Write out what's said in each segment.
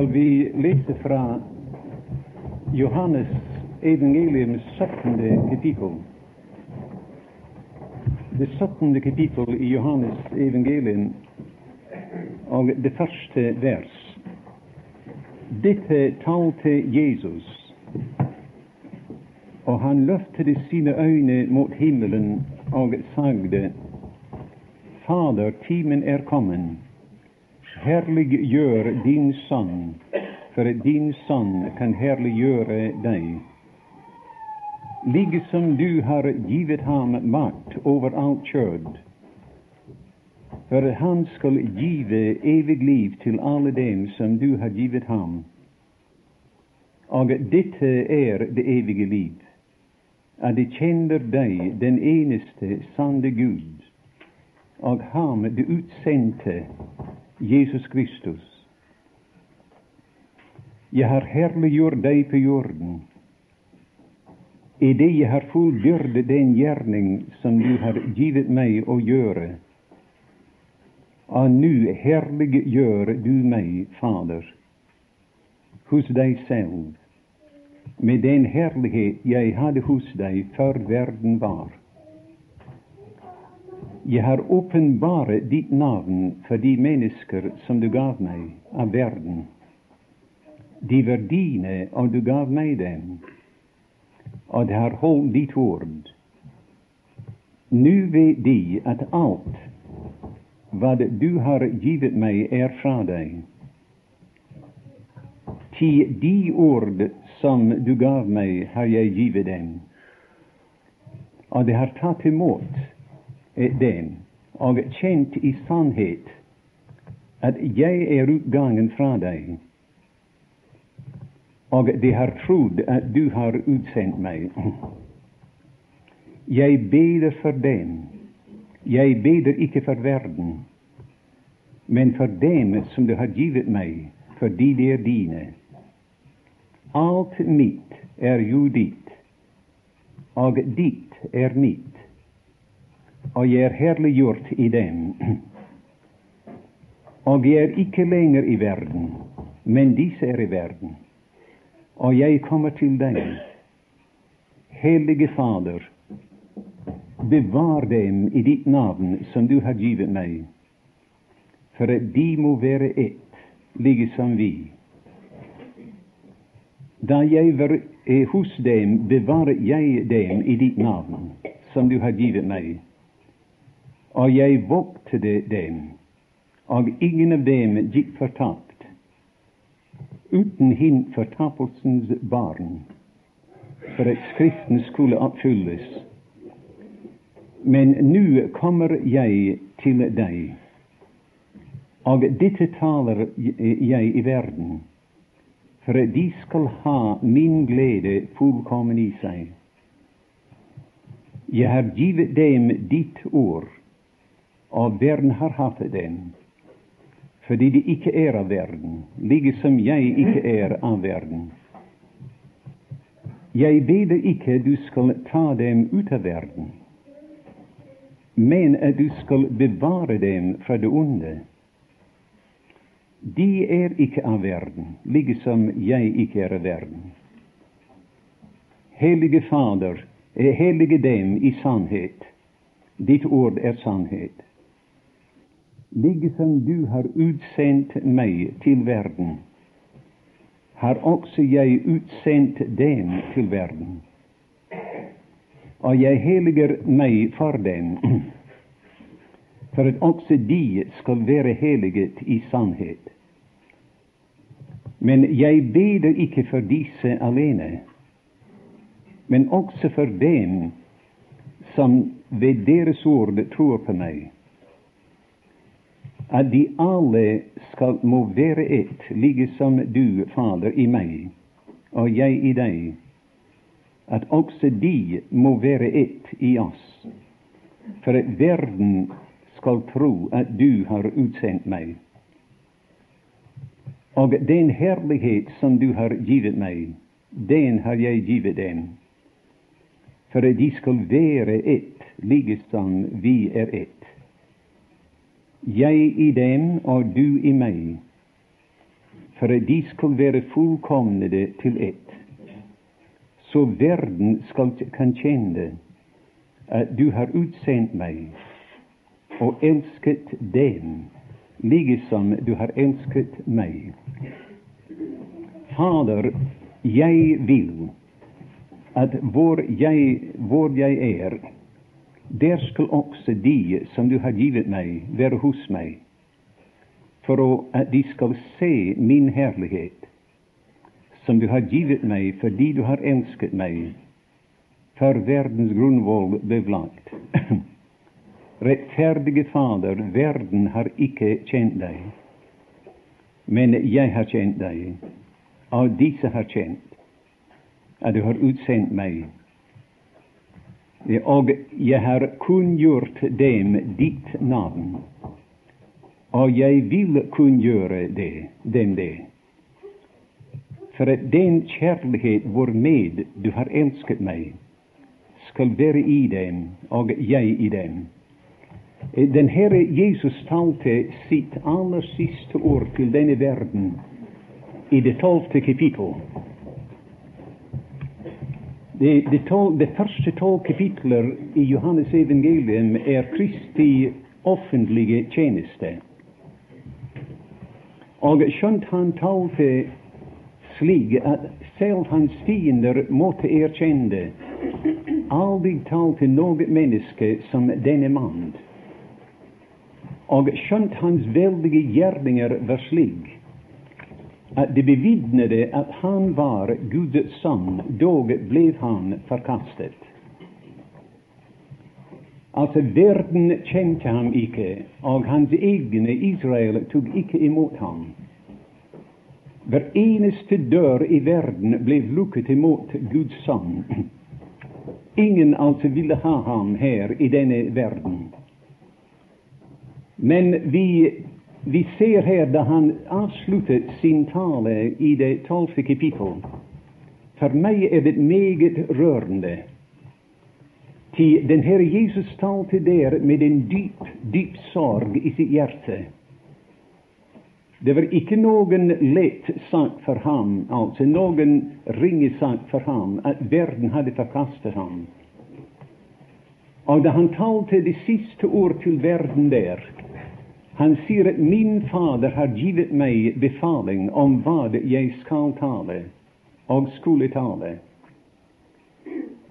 skal vi lese fra Johannes evangeliums 17. kapittel. Det 17. kapittel i Johannes evangelium og det første vers. Dette talte Jesus, og han løftet sine øyne mot himmelen og sagde, Fader, timen er kommet herliggjør din sønn, for din sønn kan herliggjøre deg. Like som du har givet ham makt over alt kjød, for han skal give evig liv til alle dem som du har givet ham. Og dette er det evige liv, at de kjenner deg, den eneste sanne Gud, og ham du utsendte, Jesus Kristus. Jeg har herliggjort deg på jorden, idet jeg har fullgjort den gjerning som du har givet meg å gjøre. Og nå herliggjør du meg, Fader, hos deg selv, med den herlighet jeg hadde hos deg før verden var. Jeg har åpenbare ditt navn for de mennesker som du gav meg av verden. De var dine, og du gav meg dem, og det har holdt ditt ord. Nå vet de at alt hva du har givet meg, er fra deg. Til de ord som du gav meg, har jeg givet dem, og de har tatt imot dem og kjent i sannhet at jeg er utgangen fra deg, og de har trodd at du har utsendt meg. Jeg beder for dem. Jeg beder ikke for verden, men for dem som du har givet meg, fordi de er dine. Alt mitt er jo ditt, og ditt er mitt og jeg er herliggjort i dem. Og jeg er ikke lenger i verden, men disse er i verden. Og jeg kommer til deg. Hellige Fader, bevar dem i ditt navn som du har givet meg, for at de må være ett, like som vi. Da jeg var hos dem, bevaret jeg dem i ditt navn, som du har givet meg og jeg voktet dem, og ingen av dem gikk fortapt, uten hin fortapelsens barn, for at Skriften skulle oppfylles. Men nå kommer jeg til deg, og dette taler jeg i verden, for at de skal ha min glede fullkommen i seg. Jeg har givet dem ditt ord, og verden har hatt dem, fordi de ikke er av verden, like som jeg ikke er av verden. Jeg beder ikke du skal ta dem ut av verden, men at du skal bevare dem fra det onde. De er ikke av verden, like som jeg ikke er av verden. Hellige Fader, hellige dem i sannhet. Ditt ord er sannhet liksom du har utsendt meg til verden, har også jeg utsendt dem til verden. Og jeg heliger meg for dem, for at også de skal være heliget i sannhet. Men jeg beder ikke for disse alene, men også for dem som ved deres ord tror på meg at de alle skal må være ett, like som du, Fader, i meg, og jeg i deg, at også de må være ett i oss, for at verden skal tro at du har utsendt meg. Og den herlighet som du har givet meg, den har jeg givet dem, for at de skal være ett, like som vi er ett jeg i dem og du i meg, for at de skal være fullkomnede til ett, så verden skal kan kjenne at du har utsendt meg og elsket dem, like som du har elsket meg. Fader, jeg vil at hvor jeg, hvor jeg er, der skal også de som du har givet meg, være hos meg, for at de skal se min herlighet, som du har givet meg fordi du har elsket meg, før verdens grunnvoll ble lagt. Rettferdige Fader, verden har ikke kjent deg, men jeg har kjent deg, og disse har kjent at du har utsendt meg. Og jeg har kunngjort dem ditt navn, og jeg vil kunngjøre det, dem det. For at den kjærlighet hvormed du har elsket meg, skal være i dem, og jeg i dem. Den Herre Jesus talte sitt aller siste ord til denne verden i det tolvte kapittel. Det, de, to, de første to kapitler i Johannes evangelium er Kristi offentlige tjeneste. Og skjønt han talte slik at selv hans fiender måtte erkjenne aldri talte noe menneske som denne mann. Og skjønt hans veldige gjerninger var slik det bevidnede at han var Guds sønn, dog ble han forkastet. Altså, verden kjente ham ikke, og hans egne Israel tok ikke imot ham. Hver eneste dør i verden ble lukket imot Guds sønn. Ingen altså ville ha ham her i denne verden. Men vi vi ser her da han avsluttet sin tale i det tolvte kapittel. For meg er det meget rørende. Til den Herre Jesus talte der med en dyp, dyp sorg i sitt hjerte. Det var ikke noen lett sak for ham, altså noen ringe sak for ham, at verden hadde forkastet ham. Og da han talte det siste ord til verden der, han sier at 'min Fader har givet meg befaling om hva jeg skal tale og skulle tale'.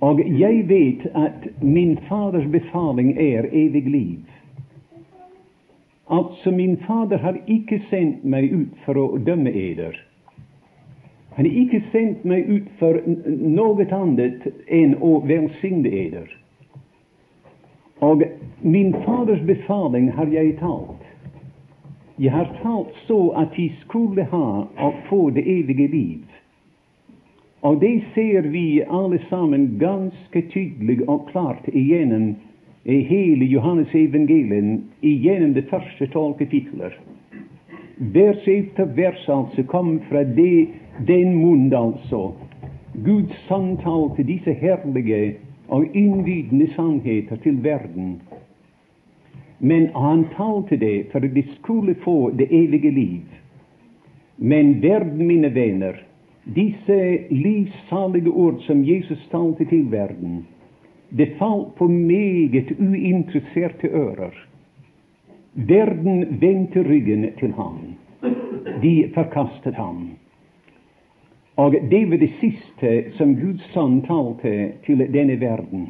Og jeg vet at min Faders befaling er evig liv. Altså, min Fader har ikke sendt meg ut for å dømme eder. Han har ikke sendt meg ut for noe annet enn å velsigne eder. Og min Faders befaling har jeg talt. Jeg har talt så at de skulle ha og få det evige liv. Og det ser vi alle sammen ganske tydelig og klart igjennom i hele Johannes evangelien, igjennom det første tolv kapitler. Vers etter vers altså kom fra det, den munn, altså. Guds samtale til disse herlige og innvidende sannheter til verden men han talte det for at de skulle få det evige liv. Men verden, mine venner, disse livssalige ord som Jesus talte til verden, det falt på meget uinteresserte ører. Verden vendte ryggen til ham. De forkastet ham. Og det var det siste som Guds sønn talte til denne verden.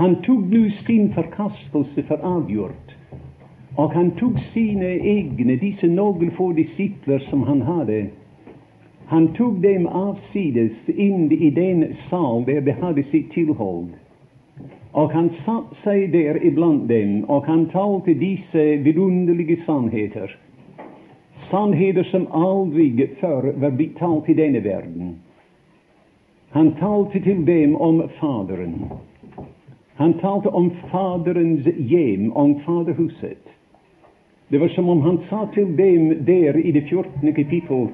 Han tok nå sin forkastelse for avgjort, og han tok sine egne, disse noen få disipler som han hadde, han tok dem avsides inn i den sal der de hadde sitt tilhold. Og han satte seg der iblant dem, og han talte disse vidunderlige sannheter. Sannheter som aldri før var blitt talt i denne verden. Han talte til dem om Faderen. Han talte om Faderens hjem, om Faderhuset. Det var som om han sa til dem der i det 14. kapittel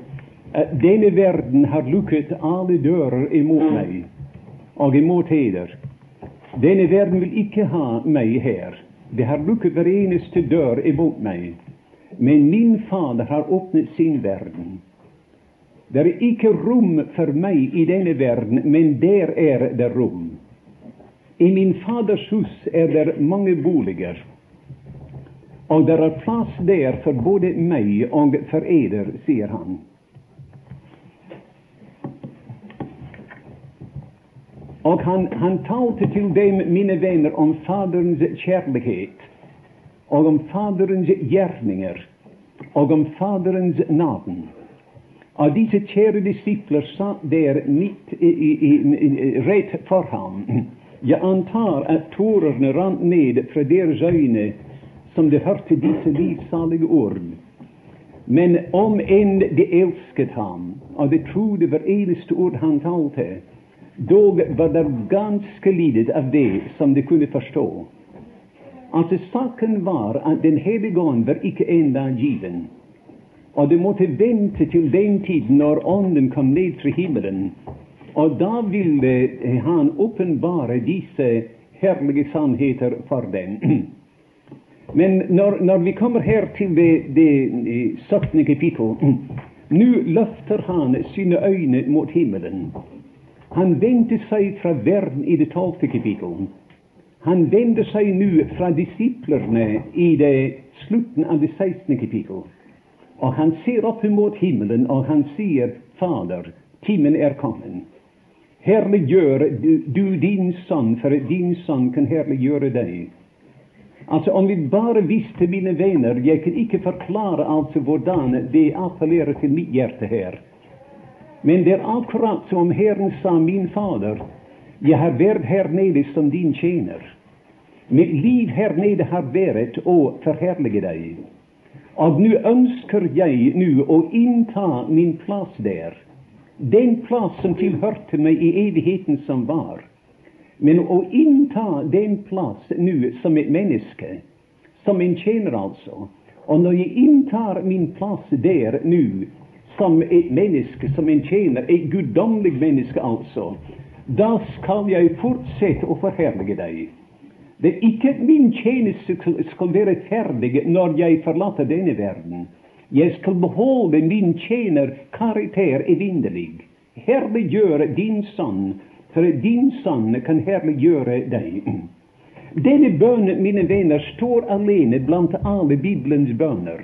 at denne verden har lukket alle dører imot meg og imot heder. Denne verden vil ikke ha meg her. Det har lukket hver eneste dør imot meg. Men min Fader har åpnet sin verden. Det er ikke rom for meg i denne verden, men der er det rom. I min Faders hus er det mange boliger, og det er plass der for både meg og for eder, sier han. Og han, han talte til dem, mine venner, om Faderens kjærlighet, og om Faderens gjerninger, og om Faderens navn. Og disse kjære disipler satt der midt i, i, i, rett for ham. Jeg antar at tårene rant ned fra deres øyne som de hørte disse livsalige ord. Men om enn de elsket ham, og de trodde hver eneste ord han talte, Dog var det ganske lite av det som de kunne forstå. Altså Saken var at Den hellige ånd var ikke enda given. Og de måtte vente til den tid når Ånden kom ned fra himmelen. Og da ville han åpenbare disse herlige sannheter for dem. Men når, når vi kommer her til det, det 17. kapittel, nå løfter han sine øyne mot himmelen. Han vendte seg fra verden i det tolvte kapittel. Han vender seg nå fra disiplene i det slutten av det 16. kapittel. Og han ser opp mot himmelen, og han sier, Fader, timen er kommet. Herliggjør du, din sønn, for din sønn kan herliggjøre deg. Altså, Om vi bare visste, mine venner Jeg kan ikke forklare altså hvordan det appellerer til mitt hjerte her. Men det er akkurat som om Herren sa, min Fader, jeg har vært her nede som din tjener. Mitt liv her nede har vært å forherlige deg. Og nå ønsker jeg nå å innta min plass der, den plass som tilhørte meg i evigheten som var. Men å innta den plass nå som et menneske, som en tjener altså. Og når jeg inntar min plass der nå, som et menneske, som en tjener, et guddommelig menneske altså, da skal jeg fortsette å forherlige deg. Det er ikke min tjeneste skal være ferdig når jeg forlater denne verden. Jeg skal beholde min tjener karakter evinnelig. Herliggjøre din sønn, for din sønn kan herliggjøre deg. Denne bønnen, mine venner, står alene blant alle Bibelens bønner.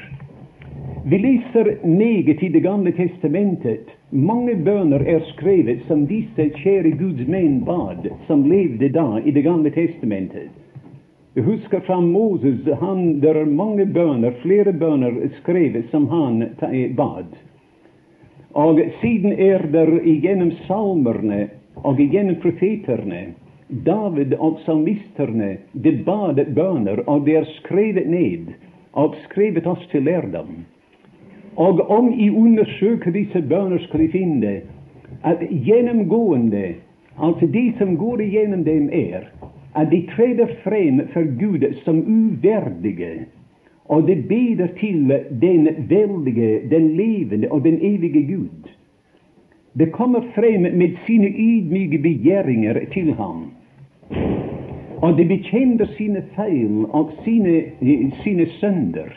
Vi leser meget i Det gamle testamentet. Mange bønner er skrevet som disse kjære Guds menn bad, som levde da i Det gamle testamentet. Vi husker fra Moses han, Det er mange bønner, flere bønner skrevet som han bad. Og siden er det igjennom salmerne og igjennom profeterne David og salmisterne de bad bønner, og de er skrevet ned og skrevet oss til lærdom. Og om I undersøker disse bønner, skal I finne at gjennomgående, altså de som går igjennom dem, er at de treder frem for Gud som uverdige. Og de beder til den veldige, den levende og den evige Gud. De kommer frem med sine ydmyke begjæringer til ham. Og de bekjenner sine feil og sine, sine sønder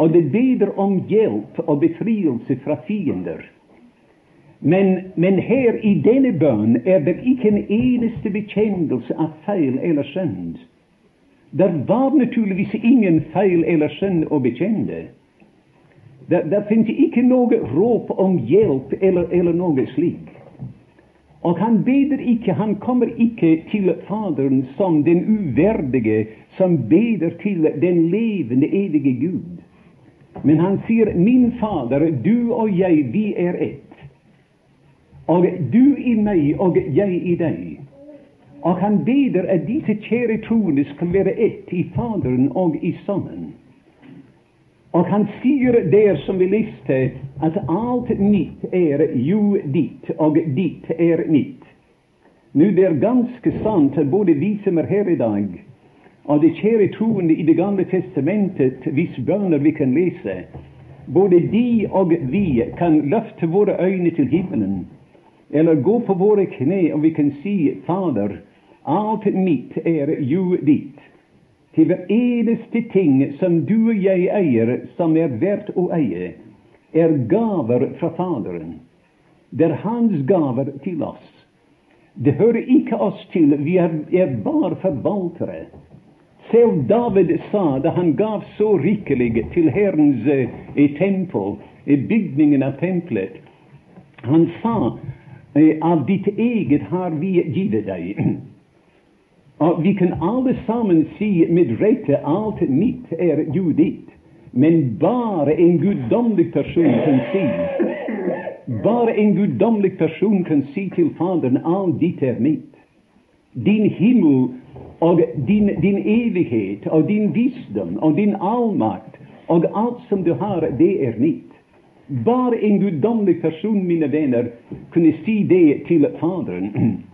og de beder om hjelp og befrielse fra fiender. Men, men her i denne bønn er det ikke en eneste bekjennelse av feil eller synd. Det var naturligvis ingen feil eller synd å bekjenne. Det, der finnes ikke noe råp om hjelp eller, eller noe slik. Og han beder ikke, han kommer ikke til Faderen som den uverdige som beder til den levende, evige Gud. Men han sier, 'Min Fader, du og jeg, vi er ett.' Og du i meg, og jeg i deg. Og han beder at disse kjære troende skal være ett i Faderen og i Sønnen. Og han sier der, som vi leste, at alt mitt er jo ditt, og ditt er mitt. Nå, det er ganske sant at både vi som er her i dag, og de kjære troende i Det gamle testamentet, hvis bønner vi kan lese. Både de og vi kan løfte våre øyne til himmelen, eller gå på våre kne og vi kan si, Fader, alt mitt er jo ditt. til hver eneste ting som du og jeg eier, som er verdt å eie, er gaver fra Faderen. Det er Hans gaver til oss. Det hører ikke oss til, vi er, er bare forvaltere. Selv David sa da han gav så rikelig til Herrens eh, tempel, i bygningen av tempelet, han sa eh, av ditt eget har vi gitt deg. Og vi kan alle sammen si med rette alt mitt er jo ditt. Men bare en guddommelig person kan si Bare en guddommelig person kan si til Faderen alt ditt er mitt. Din himmel og din, din, evighet og din visdom og din allmakt og alt som du har, det er mitt. Bare en guddommelig person, mine venner, kunne si det til Faderen.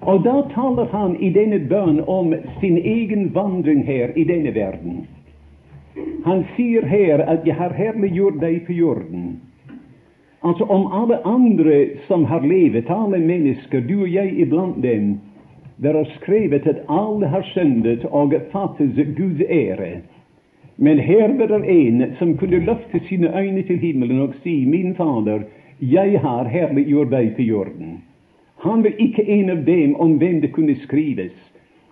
Og da taler han i denne bønn om sin egen vandring her i denne verden. Han sier her at 'jeg har herliggjort deg på jorden'. Altså om alle andre som har levet, alle mennesker, du og jeg iblant dem, det er skrevet at alle har syndet og fattes Guds ære. Men her var det en som kunne løfte sine øyne til himmelen og si, 'Min Fader, jeg har herliggjort deg til jorden'. Han var ikke en av dem om hvem det kunne skrives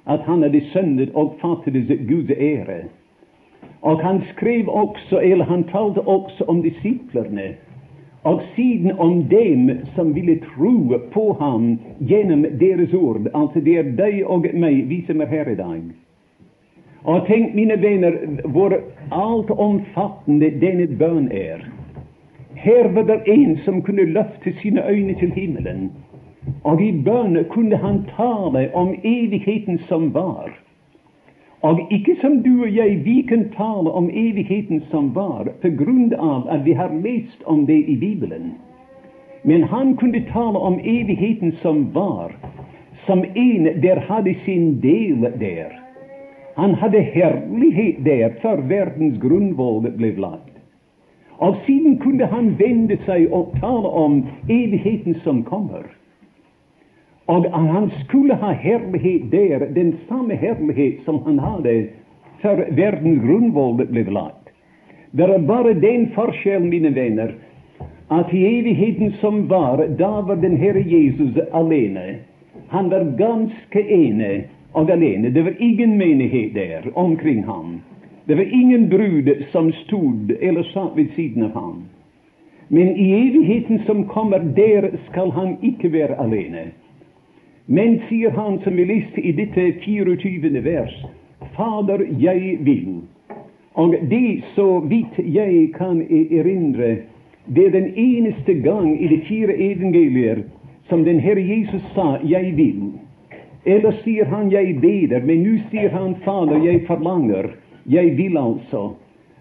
at han hadde syndet og fattet Guds ære. Og han skrev også, eller han talte også om disiplene, og siden om dem som ville tro på ham gjennom deres ord. Altså det er deg og meg, vi som er her i dag. Og tenk, mine venner, hvor altomfattende denne bønn er. Her var det en som kunne løfte sine øyne til himmelen, og i bønn kunne han tale om evigheten som var. Og ikke som du og jeg, vi kan tale om evigheten som var, på grunn av at vi har lest om det i Bibelen. Men han kunne tale om evigheten som var, som en der hadde sin del der. Han hadde herlighet der før verdens grunnvoll ble lagt. Og siden kunne han vende seg og tale om evigheten som kommer. Og han skulle ha herlighet der, den samme herlighet som han hadde før verdens grunnvoll ble lagt. Det er bare den forskjellen, mine venner, at i evigheten som var, da var den Herre Jesus alene. Han var ganske ene og alene. Det var ingen menighet der omkring ham. Det var ingen brud som stod eller satt ved siden av ham. Men i evigheten som kommer, der skal han ikke være alene. Men, sier han som vi leste i dette 24. vers, Fader, jeg vil. Og det, så vidt jeg kan erindre, det er den eneste gang i de fire evangelier som den Herre Jesus sa 'jeg vil'. Ellers sier han 'jeg beder', men nå sier han 'Fader, jeg forlanger'. Jeg vil altså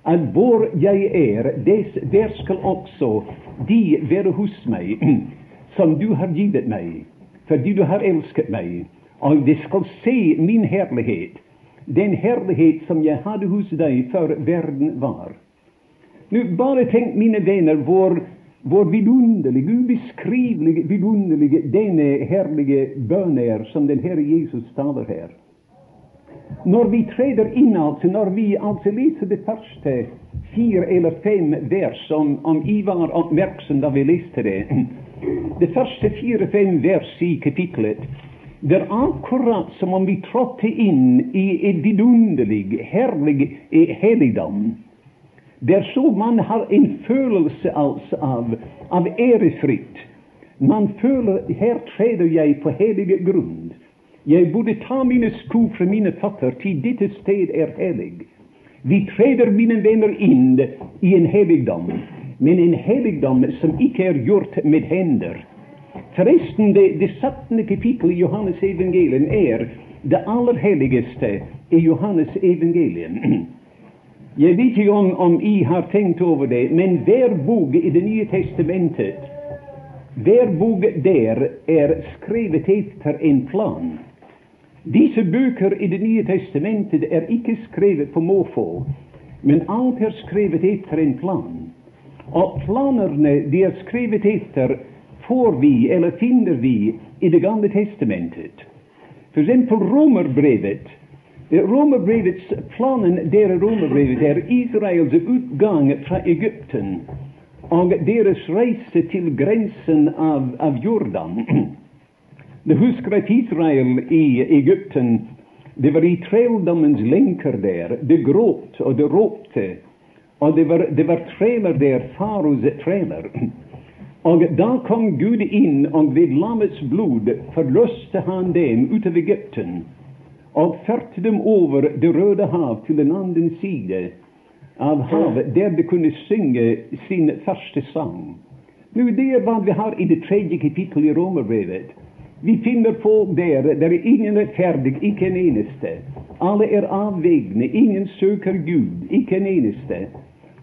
at hvor jeg er, des, der skal også de være hos meg som du har gitt meg fordi du har elsket meg, og de skal se min herlighet, den herlighet som jeg hadde hos deg før verden var. Nå, bare tenk, mine venner, hvor, hvor vidunderlig, ubeskrivelig vidunderlig denne herlige bønn er som den Herre Jesus taler her. Når vi treder inn, altså, når vi altså leser det første fire eller fem vers om, om Ivar oppmerksom da vi leste det Det første fire-fem vers i kapitlet det er akkurat som om vi trådte inn i et vidunderlig, herlig helligdom. Der så man har en følelse altså av, av ærefrykt. Man føler her treder jeg på hellige grunn. Jeg burde ta mine sko fra mine føtter, til dette sted er hellig. Vi treder, mine venner, inn i en helligdom men en helligdom som ikke er gjort med hender. Forresten, det, det 17. kapittelet i Johannes evangelium er det aller helligste i Johannes evangelium. Jeg vet ikke om, om I har tenkt over det, men hver bok i Det nye testamentet hver bok der er skrevet etter en plan. Disse bøker i Det nye testamentet er ikke skrevet på måfå, men alt er skrevet etter en plan. Og planerne de er skrevet etter, får vi, eller finner vi, i Det gamle testamentet. For eksempel Romerbrevet Romerbrevets planen der romerbrevet er Israels utgang fra Egypten og deres reise til grensen av, av Jordan. Husker at Israel i Egypten det var i trelldommens lenker der. Det gråt og det ropte. Og det var, det var treler der, faros treler. Og da kom Gud inn, og ved lammets blod forløste han dem ut av Egypten og førte dem over Det røde hav til den andre side av havet, der de kunne synge sin første sang. Nå, Det er hva vi har i det tredje kapittel i Romerbrevet. Vi finner folk der der er ingen rettferdig, ikke en eneste. Alle er avvegne, ingen søker Gud, ikke en eneste.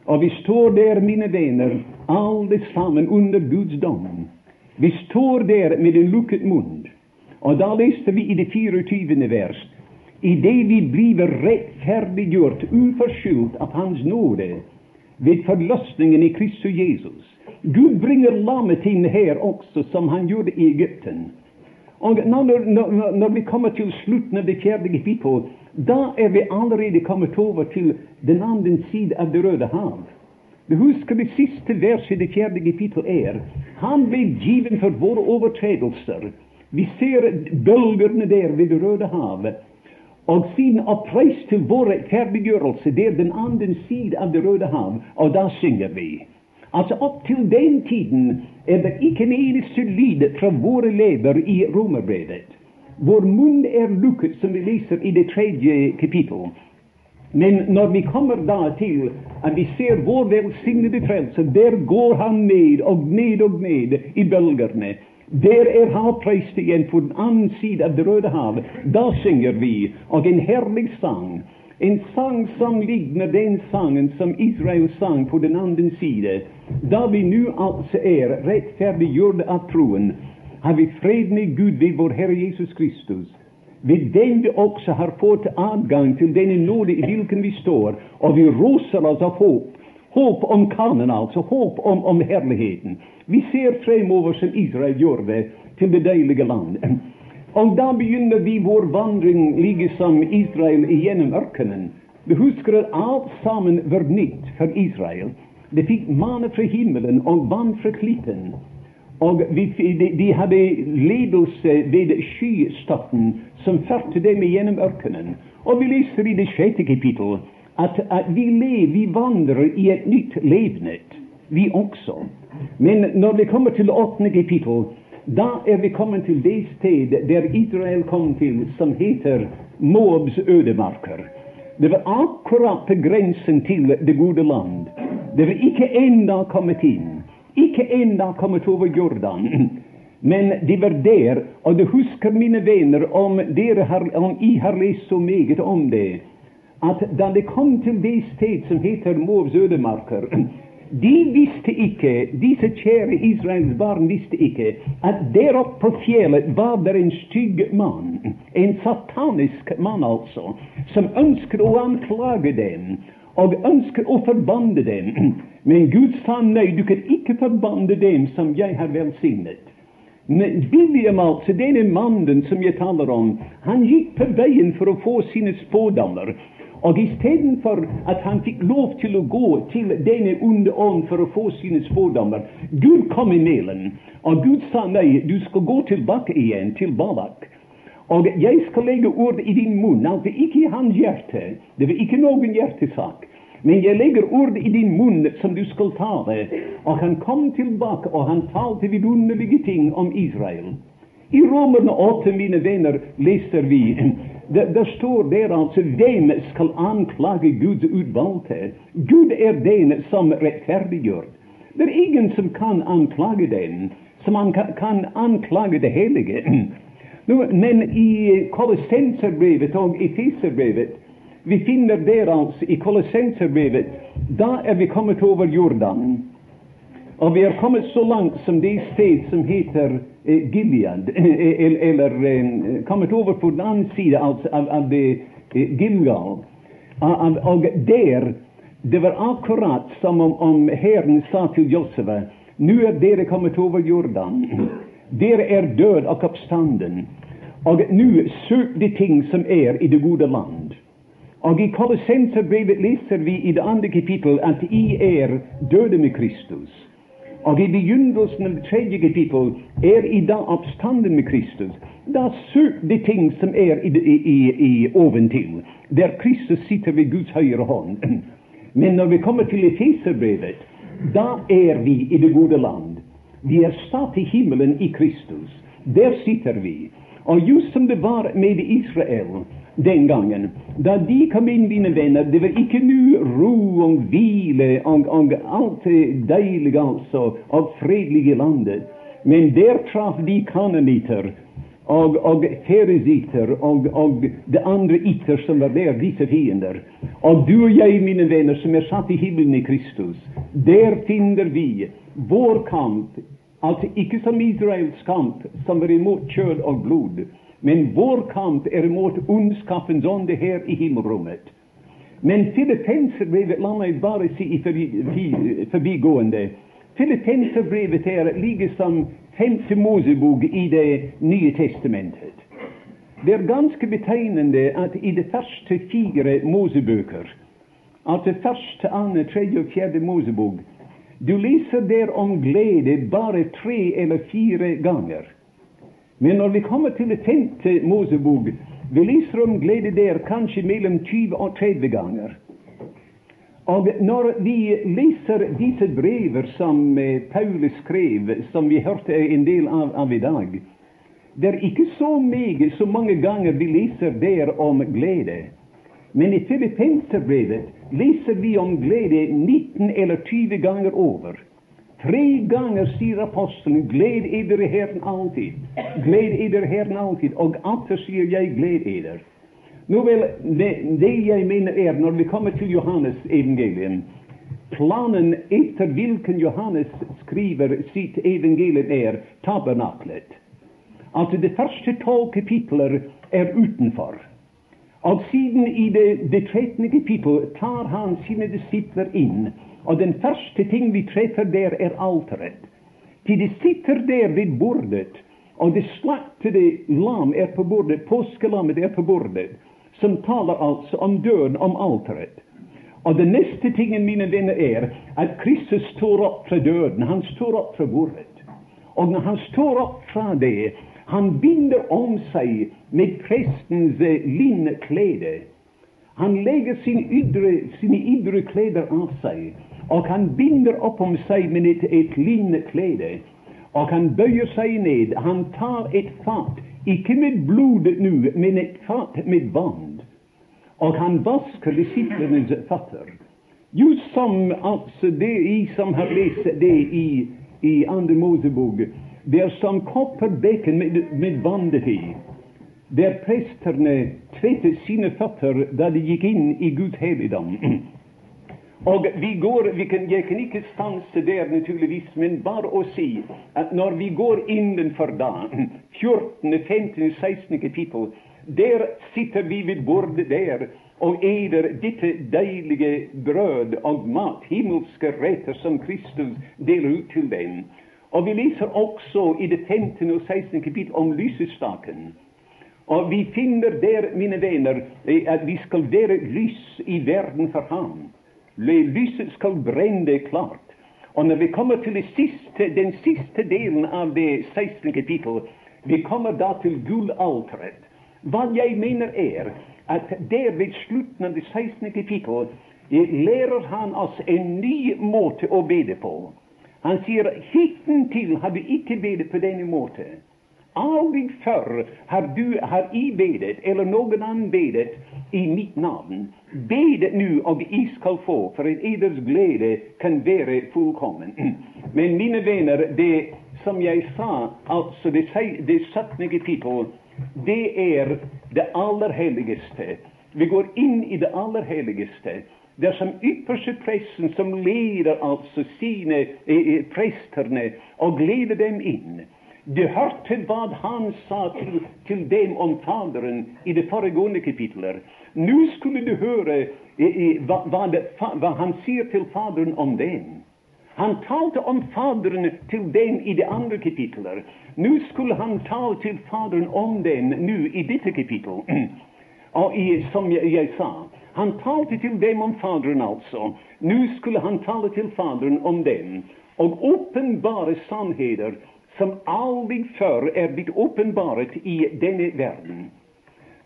Og vi står der, mine venner, alle sammen under Guds dom. Vi står der med en lukket munn. Og da leste vi i det 24. vers idet vi blir rettferdiggjort uforskyldt av Hans nåde ved forløsningen i Kristus Jesus. Gud bringer lammet inn her også, som han gjorde i Egypten. Og når, når, når vi kommer til slutten av det fjerde kapittel, da er vi allerede kommet over til den andre side av Det røde hav. Du husker det siste verset i det fjerde kapittel er Han ble given for våre overtredelser. Vi ser bølgene der ved Det røde havet og siden oppreist til vår rettferdiggjørelse, det er den andre side av Det røde hav, og da synger vi. Altså Opp til den tiden er det ikke en eneste lyd fra våre lever i romerbrevet. Vår munn er lukket, som vi leser i det tredje kapittel. Men når vi kommer da til at vi ser vår velsignede frelse, der går han ned og ned og ned i bølgene. Der er havpreist igjen på den annen side av Det røde hav. Da synger vi, og en herlig sang. En sang som ligner den sangen som Israel sang på den andre side. Da vi nå altså er rettferdiggjort av troen, har vi fred med Gud ved vår Herre Jesus Kristus. Ved den vi også har fått adgang til denne nåde i hvilken vi står, og vi roser oss av håp Håp om kanen, altså. Håp om, om herligheten. Vi ser fremover som Israel gjør det, til det deilige land. Og da begynner vi vår vandring like som Israel gjennom ørkenen. Vi husker at alt sammen var nytt for Israel. De fikk manne fra himmelen og vann fra klippen. Og de, de hadde ledelse ved skystatten som førte dem gjennom ørkenen. Og vi leser i det sjette kapittel at, at vi, lever, vi vandrer i et nytt levnet, vi også. Men når vi kommer til åttende kapittel, da er vi kommet til det sted der Israel kom til, som heter Moabs ødemarker. Det var akkurat på grensen til det gode land. Det var ikke enda kommet inn. Ikke enda kommet over Jordan. Men de var der, og du husker, mine venner, om, dere har, om I har lest så meget om det, at da de kom til det sted som heter Moavs ødemarker de visste ikke, disse kjære Israels barn visste ikke, at der oppe på fjellet var det en stygg mann, en satanisk mann altså, som ønsket å anklage dem og ønsker å forbanne dem. Men Gud sa nei, du kan ikke forbanne dem som jeg har velsignet. Men William, altså, denne mannen som jeg taler om, han gikk på veien for å få sine spådommer. Og istedenfor at han fikk lov til å gå til denne onde ånd for å få sine spådommer Gud kom imellom, og Gud sa nei, du skal gå tilbake igjen til Balak. Og jeg skal legge ord i din munn, altså ikke i hans hjerte. Det var ikke noen hjertesak. Men jeg legger ord i din munn som du skal tale. Og han kom tilbake, og han talte vidunderlige ting om Israel. I Romerne 8, mine venner, leser vi det, det, står der altså hvem skal anklage Guds utvalgte? Gud er den som rettferdiggjør. Det er ingen som kan anklage den, som kan, kan anklage det hellige. Men i Kolossenserbrevet og i Fiserbrevet vi finner der altså i Kolossenserbrevet da er vi kommet over Jordan. Og vi er kommet så langt som det sted som heter Eh, Gilead, eh, eller eh, kommet over på den andre siden av, av, av Gilgal. Og der Det var akkurat som om, om Herren sa til Josef nå er dere kommet over Jordan. Dere er død og oppstanden. Og nå søk de ting som er i det gode land. Og i Kolossenserbrevet leser vi i det andre kapittel at I er døde med Kristus. Og i begynnelsen av tredje kapittel er I da oppstanden med Kristus. Da søk de ting som er i, i, i, i oventil, der Kristus sitter ved Guds høyre hånd. Men når vi kommer til Efeserbrevet, da er vi i det gode land. Vi er satt i himmelen i Kristus. Der sitter vi. Og just som det var med Israel den gangen, da de kom inn, mine venner, det var ikke nu ro og hvile og, og alt det deilige, altså, og fredelige landet. Men der traff de kanoniter og, og ferisiter og, og det andre itter som var der, disse fiender. Og du og jeg, mine venner, som er satt i himmelen i Kristus, der finner vi vår kamp Altså ikke som Israels kamp, som var imot kjød og blod, men vår kamp er imot ondskapens ånde her i himmelrommet. Men Filippenserbrevet, la meg bare si i forbigående Filippenserbrevet er like som femte Mosebok i Det nye testamentet. Det er ganske betegnende at i de første fire Mosebøker, altså første, andre, tredje og fjerde Mosebok, du leser der om glede bare tre eller fire ganger. Men når vi kommer til det femte Mosebok, vi leser om glede der kanskje mellom 20 og 30 ganger. Og når vi leser disse brever som eh, Paulus skrev, som vi hørte en del av, av i dag, det er ikke så meget, så mange ganger vi leser der om glede. Men i Filippenserbrevet leser vi om glede 19 eller 20 ganger over. Tre ganger sier apostelen 'gled eder i Herren alltid'. Gled eder Herren alltid. Og atter sier jeg 'gled eder'. Nå vel, det, det, jeg mener er, når vi kommer til Johannes evangelium Planen etter hvilken Johannes skriver sitt evangelium, er tabernaklet. Altså, de første tolv kapitler er utenfor. Og siden i det, det 13. kapittel tar han sine disipler inn, og den første ting vi treffer der, er alteret. Til de sitter der ved bordet, og det slaktede lam er på bordet, påskelammet er på bordet, som taler altså om døden, om alteret. Og den neste tingen, mine venner, er at Kristus står opp fra døden. Han står opp fra bordet. Og når han står opp fra det, han binder om seg med prestens eh, linneklede. Han legger sine ydre, sine ydre kleder av seg, og han binder opp om seg med et, et linneklede. Og han bøyer seg ned. Han tar et fat, ikke med blodet nå, men et fat med vann. Og han vasker disiplenes fatter. Just som altså det i som har lest det i, i Andre Mosebok det er som kopperbekken med, med vannet i, der prestene tvettet sine føtter da de gikk inn i Guds helligdom. Og vi går, vi kan, Jeg kan ikke stanse der, naturligvis, men bare å si at når vi går innenfor da, 14., 15., 16. kapittel, der sitter vi ved bordet der og eder dette deilige brød og mat, himmelske retter som Kristus deler ut til dem. Og vi leser også i det 15. og 16. kapittel om lysestaken. Og vi finner der, mine venner, at vi skal være lys i verden for ham. Lyset skal brenne klart. Og når vi kommer til siste, den siste delen av det 16. kapittel, vi kommer da til gullalteret. Hva jeg mener er at der ved slutten av det 16. kapittel lærer han oss en ny måte å bede på. Han sier hittil har vi ikke bedet på denne måte. Aldri før har du har I bedet, eller noen annen bedet, i mitt navn. Bedet nå, og I skal få, for at eders glede kan være fullkommen. Men mine venner, det som jeg sa, altså det, det 17. kapittel, det er det aller helligste. Vi går inn i det aller helligste. Det som ypperste presten som leder altså sine eh, eh, presterne og leder dem inn. Du hørte hva han sa til, til, dem om Faderen i det foregående kapitler. Nå skulle du høre eh, hva, hva, det, hva, han sier til Faderen om dem. Han talte om Faderen til dem i det andre kapitlet. Nå skulle han tale til Faderen om den nå i dette i, som jeg, jeg sa, han talte til dem om Faderen, altså. Nå skulle han tale til Faderen om dem. Og åpenbare sannheter som aldri før er blitt åpenbaret i denne verden.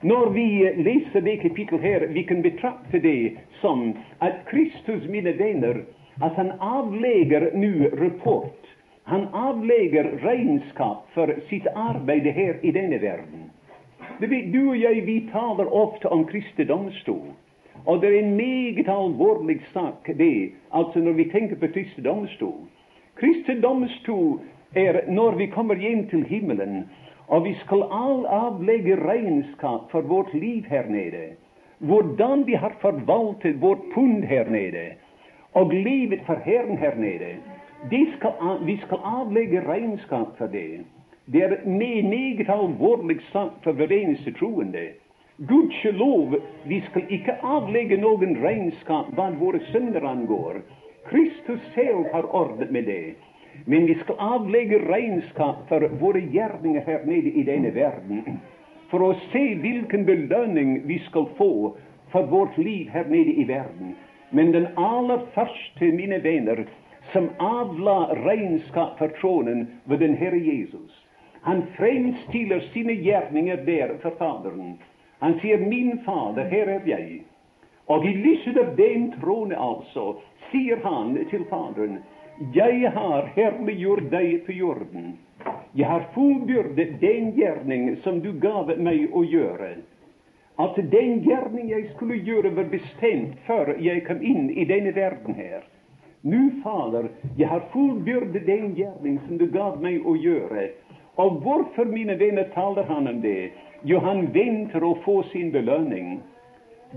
Når vi leser det kapittel her, vi kan betrakte det som at Kristus, mine venner, at han avlegger nå rapport. Han avlegger regnskap for sitt arbeid her i denne verden. Du og jeg vi taler ofte om Kristi domstol. Og det er en meget alvorlig sak, det, altså når vi tenker på Kristi domstol. Kristi domstol er når vi kommer hjem til himmelen, og vi skal all avlegge regnskap for vårt liv her nede. Hvordan vi har forvaltet vårt pund her nede og livet for Herren her nede. Skal, vi skal avlegge regnskap for det. Det er en meget alvorlig sak for hver eneste troende. Gudskjelov, vi skal ikke avlegge noen regnskap hva våre synder angår. Kristus selv har ordnet med det. Men vi skal avlegge regnskap for våre gjerninger her nede i denne verden. For å se hvilken belønning vi skal få for vårt liv her nede i verden. Men den aller første, mine venner, som avla regnskap for tronen, var den Herre Jesus. Han fremstiller sine gjerninger der for Faderen. Han sier, 'Min Fader, her er jeg'. Og i lyset av den trone, altså, sier han til Faderen, 'Jeg har herliggjort deg på jorden'. 'Jeg har fullbyrdet den gjerning som du gav meg å gjøre' at den gjerning jeg skulle gjøre, var bestemt før jeg kom inn i denne verden her. Nå, Fader, jeg har fullbyrdet den gjerning som du gav meg å gjøre. Og hvorfor, mine venner, taler han om det? Jo, han venter å få sin belønning.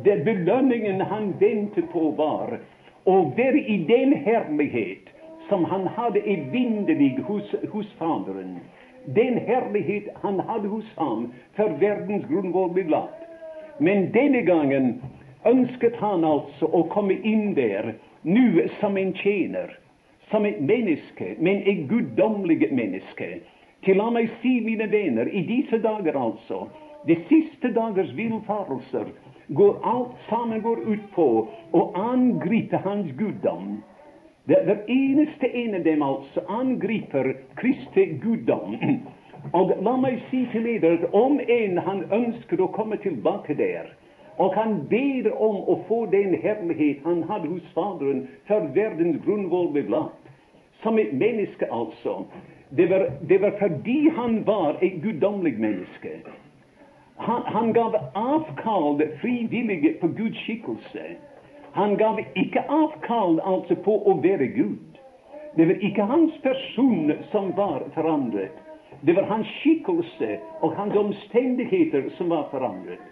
Det belønningen han ventet på, var å være i den herlighet som han hadde evinnelig hos, hos Faderen. Den herlighet han hadde hos ham før verdens grunnvoll ble lagt. Men denne gangen ønsket han altså å komme inn der nå som en tjener, som et menneske, men et guddommelig menneske. Til la meg si, mine venner, i disse dager altså, de siste dagers villfarelser, går alt sammen går ut på å angripe hans guddom. Det, det eneste en av dem altså angriper Kristi guddom. Og la meg si til dere at om en han ønsker å komme tilbake der, og han ber om å få den herlighet han hadde hos Faderen før verdens grunnvoll ble lagt, som et menneske, altså det var, det var fordi han var et guddommelig menneske. Han, han gav avkall frivillig på Guds skikkelse. Han gav ikke avkall altså på å være Gud. Det var ikke hans person som var forandret. Det var hans skikkelse og hans omstendigheter som var forandret.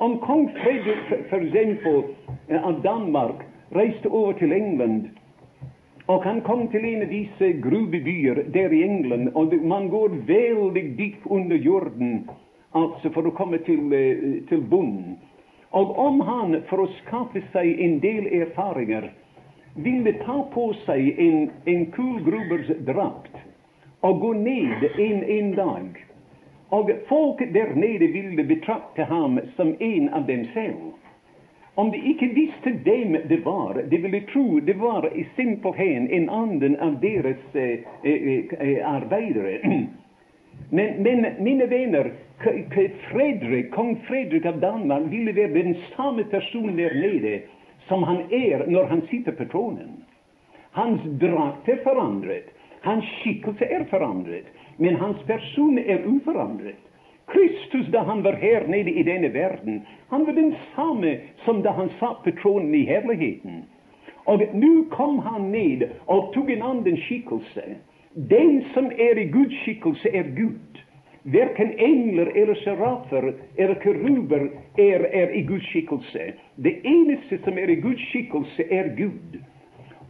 Om kong Fredrik f.eks. Av Danmark reiste over til England, og han kom til en av disse gruvebyer der i England, og man går veldig dypt under jorden altså for å komme til, eh, til bunnen. Og om han, for å skaffe seg en del erfaringer, ville ta på seg en, en kullgrubers drakt og gå ned en, en dag. Og folk der nede ville betrakte ham som en av dem selv. Om de ikke visste hvem det var, de ville tro det var simpelthen en annen av deres eh, eh, eh arbeidere. Men, men, mine venner, Fredrik, kong Fredrik av Danmark ville være den samme personen der nede som han er når han sitter på tronen. Hans drakt er forandret. Hans skikkelse er forandret, men hans person er uforandret. Kristus, da han var her nede i denne verden, han var den samme som da han satt på tronen i herligheten. Og nå kom han ned og tok en annen skikkelse. Den som er i Guds skikkelse, er Gud. Verken engler eller serafer eller keruber er, er i Guds skikkelse. Det eneste som er i Guds skikkelse, er Gud.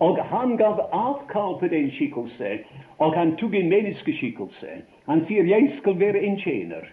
Og han gav avkall på den skikkelse, og han tok en menneskeskikkelse. Han sier, 'Jeg skal være en tjener',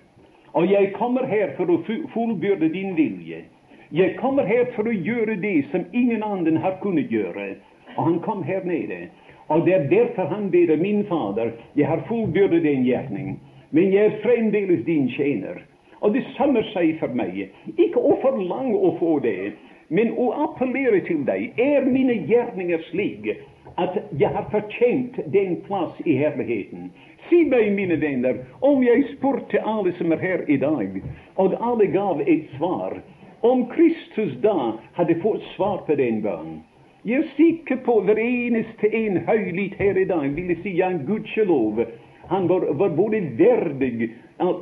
og jeg kommer her for å fullbyrde din vilje. Jeg kommer her for å gjøre det som ingen annen har kunnet gjøre. Og han kom her nede. Og det er derfor han ber min Fader, jeg har fullbyrdet din gjerning, men jeg er fremdeles din tjener. Og det samme sier for meg, ikke å forlange å få det, men å appellere til deg. Er mine gjerninger slik at jeg har fortjent den plass i herligheten? Si meg, mine venner, om jeg spurte alle som er her i dag, og alle gav et svar, om Kristus da hadde fått svar på den bønnen jeg er sikker på hver eneste en høylytt her i dag ville si ja, gudskjelov. Han var, var både verdig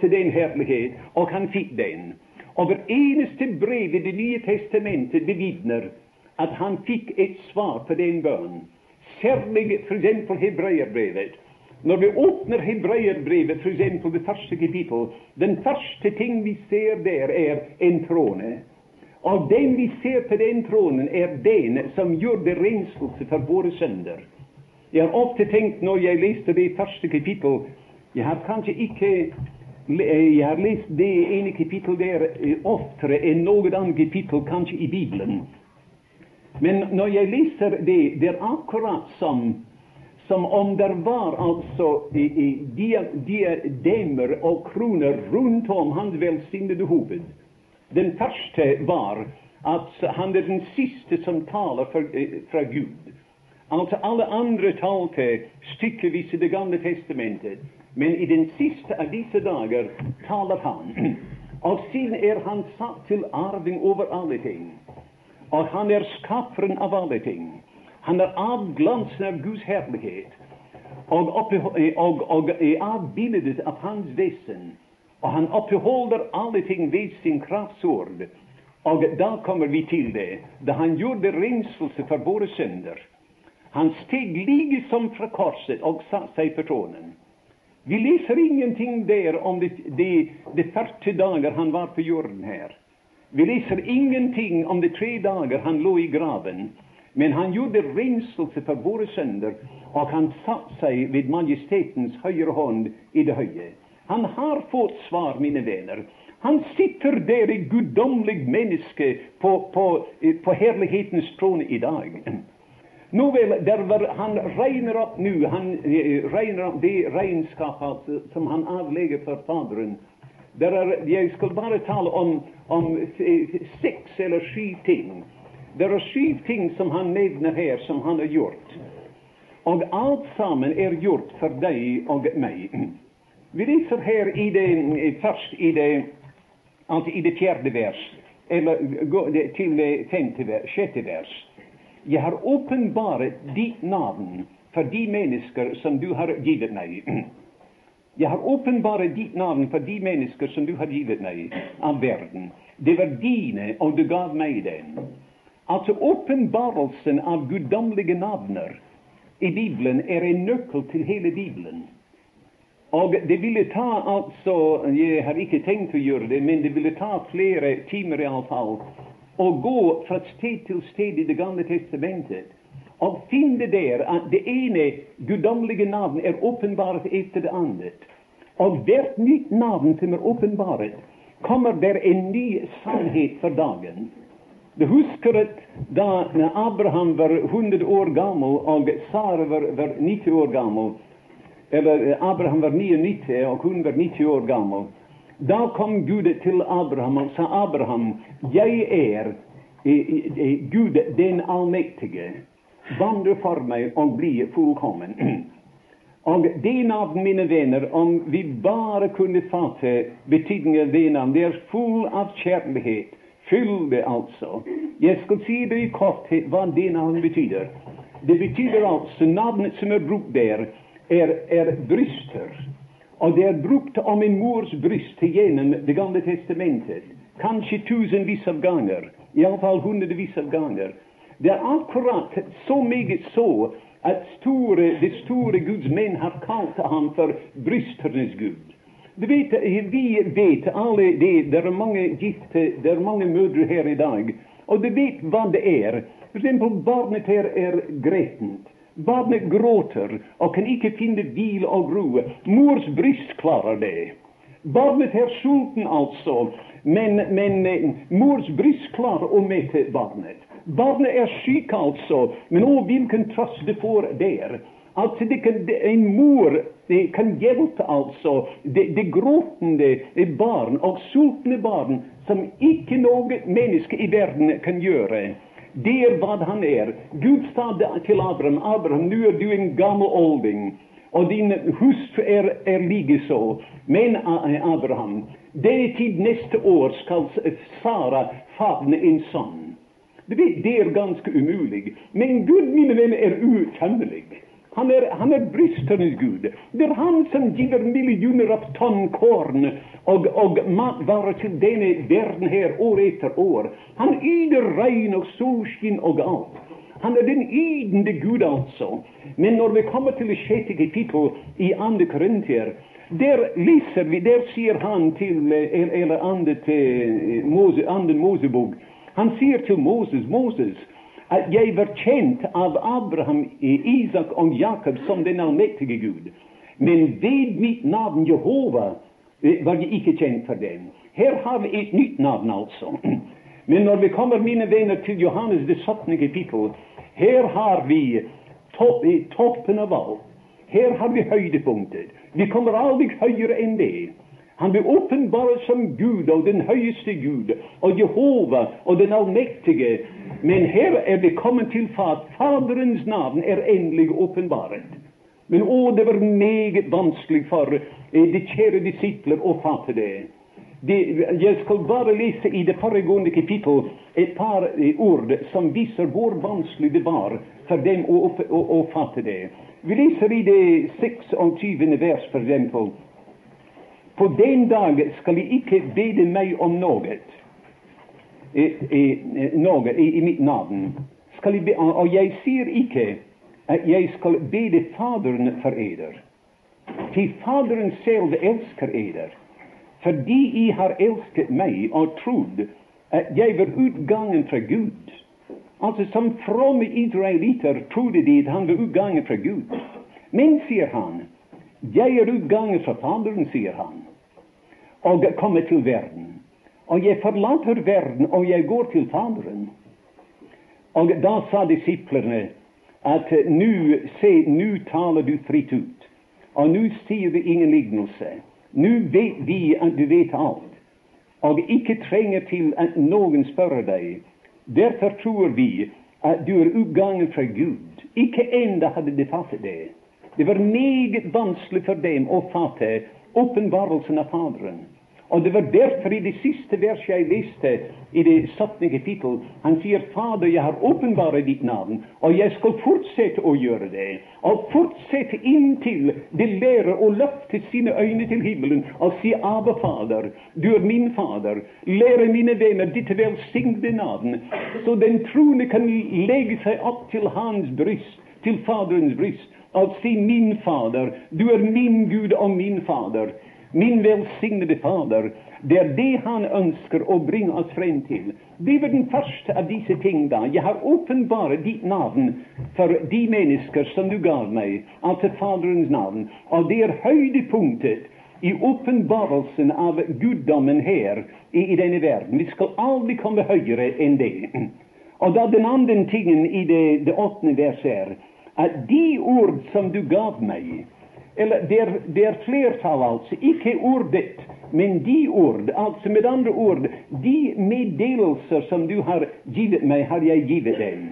til den herlighet, og han fikk den. Og hver eneste brev i Det nye testamentet bevitner at han fikk et svar på den bønnen. Særlig f.eks. hebreerbrevet. Når vi åpner hebreerbrevet, f.eks. det første kapittel, den første ting vi ser der, er en trone. Og den vi ser på den tronen, er den som gjør det renselse for våre sønder. Jeg har ofte tenkt når jeg leste det første kapittel Jeg har kanskje ikke jeg har lest det ene kapittel der eh, oftere enn noe annet kapittel, kanskje i Bibelen. Men når jeg leser det, det er akkurat som, som om det var altså diademer og kroner rundt om hans velsignede hoved. Den første var at han er den siste som taler eh, fra Gud. Altså Alle andre talte stykkevis i Det gamle testamentet, men i den siste av disse dager taler han. Og siden er han satt til arving over alle ting. Og han er skaperen av alle ting. Han er avglansen av Guds herlighet. Og, oppe, og, og, og avbildet av hans vesen. Og han oppholder alle ting ved sin kraftsord. Og da kommer vi til det, da han gjorde renselse for våre synder. Han steg like som fra korset og satte seg på tronen. Vi leser ingenting der om de, de, de 40 dager han var på jorden her. Vi leser ingenting om de tre dager han lå i graven. Men han gjorde renselse for våre synder, og han satte seg ved majestetens høyre hånd i det høye. Han har fått svar, mine venner. Han sitter der i guddommelig menneske på, på, på herlighetens trone i dag. Nå vel, Han regner opp nå han eh, regner opp det regnskapet som han avlegger for Faderen. Er, jeg skal bare tale om, om eh, seks eller sju ting. Det er syv ting som han nevner her, som han har gjort. Og alt sammen er gjort for deg og meg. Vi leser her i det, først i det, altså i det fjerde vers, eller til det femte vers, sjette vers. Jeg har åpenbart ditt navn for de mennesker som du har givet meg. Jeg har åpenbart ditt navn for de mennesker som du har givet meg av verden. Det var dine, og du gav meg den. Altså åpenbarelsen av guddommelige navner i Bibelen er en nøkkel til hele Bibelen. Og det ville ta altså Jeg har ikke tenkt å gjøre det, men det ville ta flere timer iallfall å gå fra sted til sted i Det gamle testamentet og finne der at det ene guddommelige navn er åpenbart etter det andre. Og hvert nytt navn som er åpenbart, kommer der en ny sannhet for dagen. Du husker at da Abraham var 100 år gammel og Sara var, var 90 år gammel, eller eh, Abraham var 99, og hun var 90 år gammel. Da kom Gud til Abraham og sa Abraham, jeg er Gud den allmektige. Vandre for meg og bli fullkommen. Og det navn, mine venner, om vi bare kunne fatte betydningen av det navn, det er full av kjærlighet. Fylde, altså. Jeg skal si det i korthet hva det navnet betyr. Det betyr altså navnet som er brukt der, er, er bryster. Og det er brukt om en mors bryst gjennom Det gamle testamentet. Kanskje tusenvis av ganger. Iallfall hundrevis av ganger. Det er akkurat så meget så at store, de store Guds menn har kalt ham for brysternes gud. Du vet, Vi vet alle det. Det er mange gifte, det er mange mødre her i dag. Og du vet hva det er. For eksempel, barnet her er gretent. Barnet gråter og kan ikke finne hvile og ro. Mors bryst klarer det. Barnet er sulten, altså, men, men eh, mors bryst klarer å mette barnet. Barnet er syk, altså, men å, hvilken trøst det får der. Altså, kan, en mor kan hjelpe altså det, det gråtende barn og sultne barn som ikke noe menneske i verden kan gjøre. Det er hva han er. Gud sa til Abraham Abraham, nå er du en gammel olding, og din hustru er, er likeså. Men Abraham, denne tid neste år skal Sara favne en sønn. Det er ganske umulig. Men Gud, mine venner, er utømmelig. Han er, han er brysternes gud. Det er han som gir millioner av tonn korn og, og matvarer til denne verden her år etter år. Han yter regn og solskinn og alt. Han er den ydende Gud, altså. Men når vi kommer til det sjette kapittel i andre Korintier, der leser vi, der sier han til eller andre til Mose, andre Mosebok Han sier til Moses, Moses, at jeg var kjent av Abraham, Isak og Jakob som den allmektige Gud. Men ved mitt navn Jehova var jeg ikke kjent for dem. Her har vi et nytt navn, altså. Men når vi kommer, mine venner, til Johannes det 17. kapittel, her har vi topp, toppen av alt. Her har vi høydepunktet. Vi kommer aldri høyere enn det. Han blir åpenbart som Gud og den høyeste Gud og Jehova og den allmektige. Men her er det kommet til at Faderens navn er endelig åpenbaret. Men å, det var meget vanskelig for eh, de kjære disipler å fatte det. De, Jeg skal bare lese i det foregående kapittel et par eh, ord som viser hvor vanskelig det var for dem å, å, å fatte det. Vi leser i det 26. vers, for eksempel. På den dag skal de ikke bede meg om noe, noe i, i, mitt navn. Be, og jeg sier ikke at jeg skal bede Faderen for eder. Til Faderen selv elsker eder, fordi jeg har elsket meg og trodd at jeg var utgangen fra Gud. Altså Som fromme israeliter trodde de at han var utgangen fra Gud. Men, sier han, jeg er utgangen fra Faderen, sier han og komme til verden. Og jeg forlater verden, og jeg går til Faderen. Og da sa disiplene at nå, se, nå taler du fritt ut. Og nå sier du ingen lignelse. Nå vet vi at du vet alt, og ikke trenger til at noen spør deg. Derfor tror vi at du er utgangen fra Gud. Ikke enda hadde de fattet det. Det var meget vanskelig for dem å fatte åpenbarelsen av Faderen. Og det var derfor i det siste verset jeg leste i det 17. kapittel, han sier, Fader, jeg har åpenbart ditt navn, og jeg skal fortsette å gjøre det. Og fortsette inntil det lærer å løfte sine øyne til himmelen og si, Abba, Fader, du er min Fader. Lære mine venner ditt velsignede navn, så den troende kan legge seg opp til hans bryst, til Faderens bryst, og si, min Fader, du er min Gud og min Fader. Min velsignede Fader, det er det Han ønsker å bringe oss frem til. Det var den første av disse ting da. Jeg har åpenbart ditt navn for de mennesker som du ga meg, altså Faderens navn. Og det er høydepunktet i åpenbarelsen av guddommen her i, i, denne verden. Vi skal aldri komme høyere enn det. Og da den andre tingen i det, det åttende verset er at de ord som du gav meg, eller det er, det er flertall, altså. Ikke ordet, men de ord. Altså med andre ord, de meddelelser som du har gitt meg, har jeg gitt dem.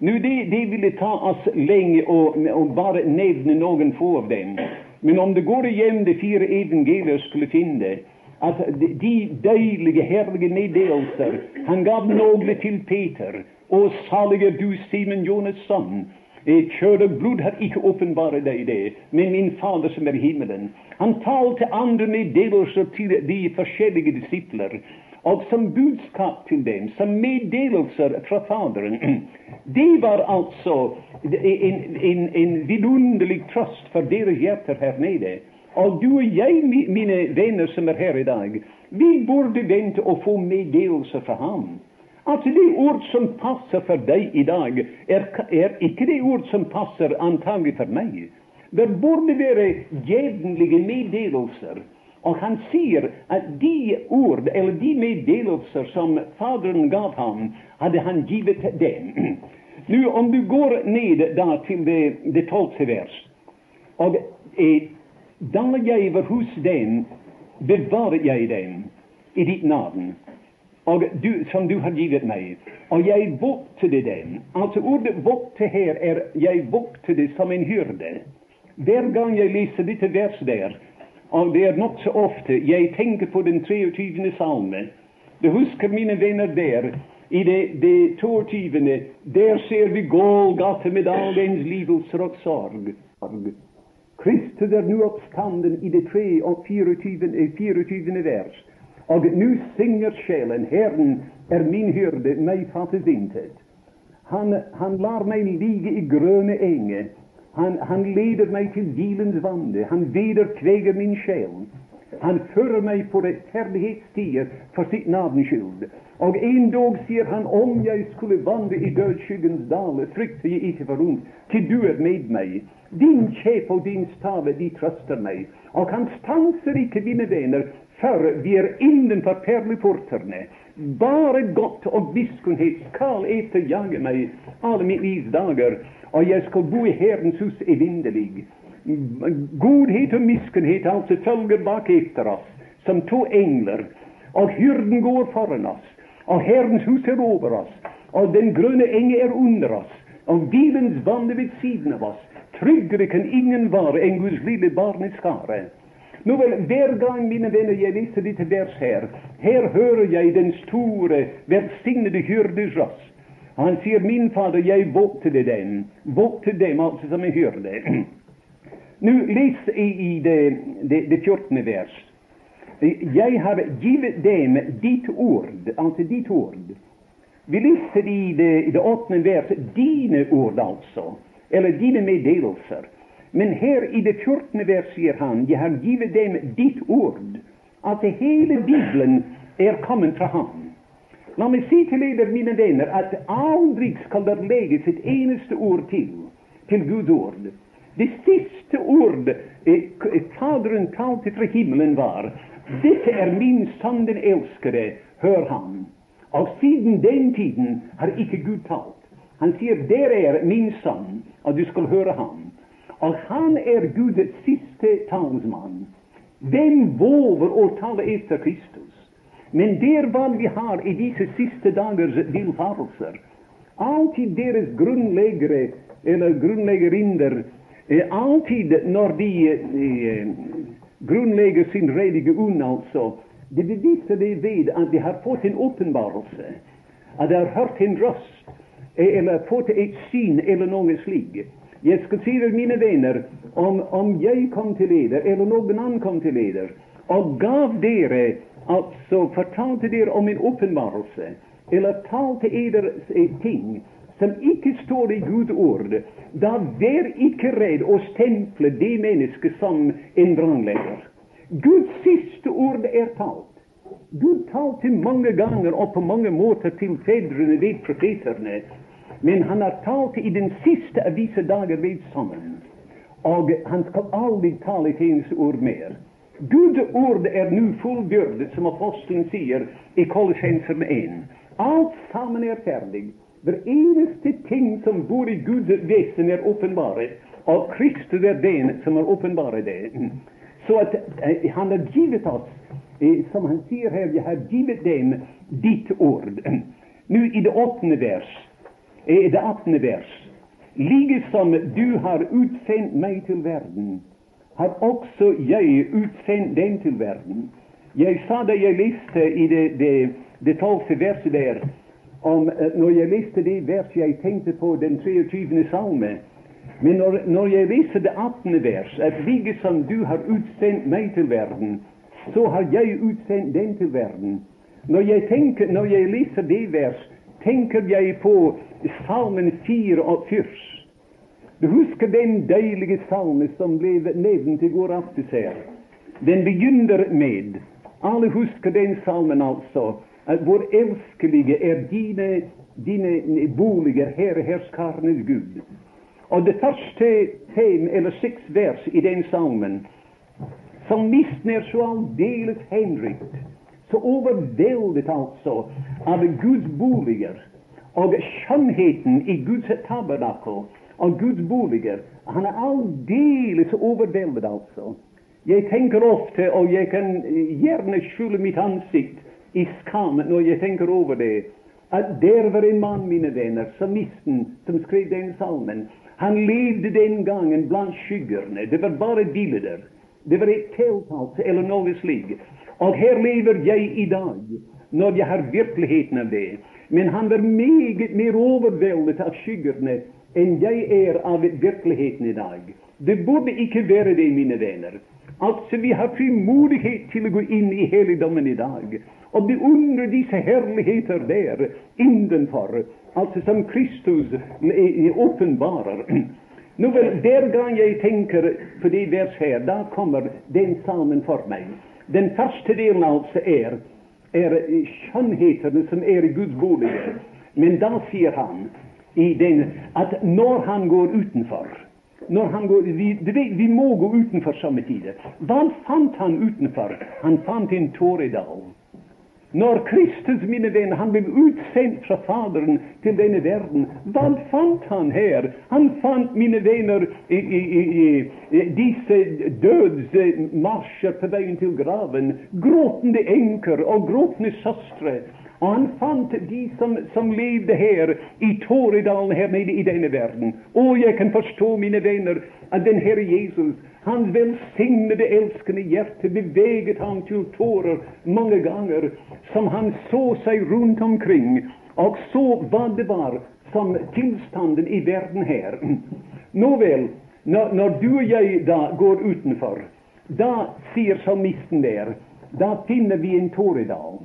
Nå, det, det ville ta oss lenge å, bare nevne noen få av dem. Men om det går igjen de fire evangelier skulle finne at de deilige, herlige meddelelser Han gav noen til Peter. Og salig er du, Simen Jonas' sønn Kjød og blod har ikke åpenbart deg det, men min Fader som er i himmelen. Han talte andre meddelelser til de forskjellige disipler, og som budskap til dem, som meddelelser fra Faderen. Det var altså en, en, en vidunderlig trøst for deres hjerter her nede. Og du og jeg, mine venner som er her i dag, vi burde vente å få meddelelser fra ham. Altså, det ord som passer for deg i dag, er, er ikke det ord som passer antagelig for meg. Det burde være jevnlige meddelelser. Og han sier at de ord, eller de meddelelser som Faderen gav ham, hadde han givet dem. Nå, om du går ned da til det tolvte vers, og eh, da jeg var hos den, bevarer jeg den i ditt navn, og du, som du har givet meg, og jeg voktet den. Altså ordet 'vokte' her er 'jeg voktet det som en hyrde'. Hver gang jeg leser dette verset der, og det er nokså ofte, jeg tenker på den 23. salme. Du husker, mine venner, der i det, det 22. Der ser vi Golgata med all dens lidelser og sorg. Kristus er nå oppstanden i det 24. 24. vers. Og nå synger sjelen, Herren er min hyrde, meg fattes intet. Han, han lar meg ligge i grønne enge. Han, han leder meg til hvilens vande. Han vederkveger min sjel. Han fører meg på rettferdighetsstier for sitt navns skyld. Og en dag sier han, om jeg skulle vandre i dødsskyggens dale, frykter jeg ikke for ondt, til du er med meg. Din kjep og din stave, de trøster meg. Og han stanser ikke, mine venner, før vi er innenfor perleportene. Bare godt og miskunnhet skal etterjage meg alle mitt livs og jeg skal bo i Herrens hus evinnelig. Godhet og miskunnhet altså følger bak etter oss som to engler, og hyrden går foran oss, og Herrens hus er over oss, og den grønne enge er under oss, og bilens vann ved siden av oss. Tryggere kan ingen være enn Guds lille barneskare. Nå vel, hver gang, mine venner, jeg leser dette vers her, her hører jeg den store, velsignede hyrdes røst. Han sier, 'Min Fader, jeg voktet dem'. Voktet dem altså som en hyrde. Nå les i, det, det, det 14. vers. Jeg har givet dem ditt ord, altså ditt ord. Vi leser i det, i det 8. vers dine ord, altså. Eller dine meddelelser. Men her i det 14. vers sier han, jeg har givet dem ditt ord. At hele Bibelen er kommet fra ham. La meg si til dere, mine venner, at aldri skal det legge sitt eneste ord til til Guds ord. Det siste ord eh, Faderen talte fra himmelen, var dette er min sann den elskede, hør ham. Og siden den tiden har ikke Gud talt. Han sier, dere er min sann', og du skal høre ham. Og han er Guds siste talsmann. Hvem våger å tale etter Kristus? Men der hva vi har i disse siste dagers villfarelser, alltid deres grunnleggere eller grunnleggerinder Eh, alltid når de eh, grunnlegger sin redige unn, altså, det beviser det ved at de har fått en åpenbarelse, at de har hørt en røst, eh, eller fått et syn, eller noe slikt. Jeg skal si til mine venner, om, om jeg kom til leder, eller noen annen kom til leder, og gav dere, altså fortalte dere om en åpenbarelse, eller talte dere ting som ikke står i Guds ord, da vær ikke redd å stemple det mennesket som en brannlegger. Guds siste ord er talt. Gud talte mange ganger og på mange måter til fedrene ved profeterne, men han har talt i den siste av disse dager ved sammen. Og han skal aldri tale et eneste ord mer. Guds ord er nå fullbyrdet, som apostelen sier i Kolossenser 1. Alt sammen er ferdig. Hver eneste ting som bor i Guds vesen, er åpenbare. Og Kristus er den som er åpenbare det. Så at eh, han har givet oss, eh, som han sier her, jeg har givet dem ditt ord. Nå i det åttende vers, eh, det attende vers, like som du har utsendt meg til verden, har også jeg utsendt den til verden. Jeg sa da jeg leste i det, tolvte verset der om, eh, når jeg leste det verset jeg tenkte på den 23. salme. Men når, når jeg leser det 18. vers, at like som du har utsendt meg til verden, så har jeg utsendt den til verden. Når jeg, tenker, når jeg leser det vers, tenker jeg på salmen 44. Du husker den deilige salme som ble nevnt i går aftes her? Den begynner med Alle husker den salmen, altså At hvor elskelige er dine, dine boliger, Herre herskarenes Gud. Og det første fem eller seks vers i den salmen som Misner så aldeles henrykt, så overveldet altså av Guds boliger. Og skjønnheten i Guds tabernakel og Guds boliger. Han er aldeles overveldet, altså. Jeg tenker ofte, og jeg kan gjerne skjule mitt ansikt i skam når jeg tenker over det, at der var en mann, mine venner, salmisten som skrev den salmen. Han levde den gangen blant skyggerne. Det var bare bilder. Det var et telt, altså, eller noe slikt. Og her lever jeg i dag, når jeg har virkeligheten av det. Men han var meget mer overveldet av skyggene enn jeg er av virkeligheten i dag. Det burde ikke være det, mine venner. Altså, vi har frimodighet til å gå inn i helligdommen i dag og beundre disse herligheter der innenfor, altså som Kristus åpenbarer. Nå vel, Der gang jeg tenker på det vers her, da kommer den salmen for meg. Den første delen altså er, er skjønnhetene som er i Guds bolig. Men da sier han den, at når han går utenfor når han går, vi, vi må gå utenfor samme tid. Hva fant han utenfor? Han fant en tåredal. Når Kristus, mine venner, han ble utsendt fra Faderen til denne verden, hva fant han her? Han fant, mine venner, i, i, i, disse dødsmarsjer på veien til graven. Gråtende enker og gråtende søstre. Og han fant de som, som levde her i Tåredalen her nede i denne verden. Og jeg kan forstå, mine venner, at den Herre Jesus, hans velsignede, elskende hjerte, beveget ham til tårer mange ganger, som han så seg rundt omkring og så hva det var som tilstanden i verden her. Nå vel, når, når du og jeg da går utenfor, da sier salmisten der, da finner vi en tåredal.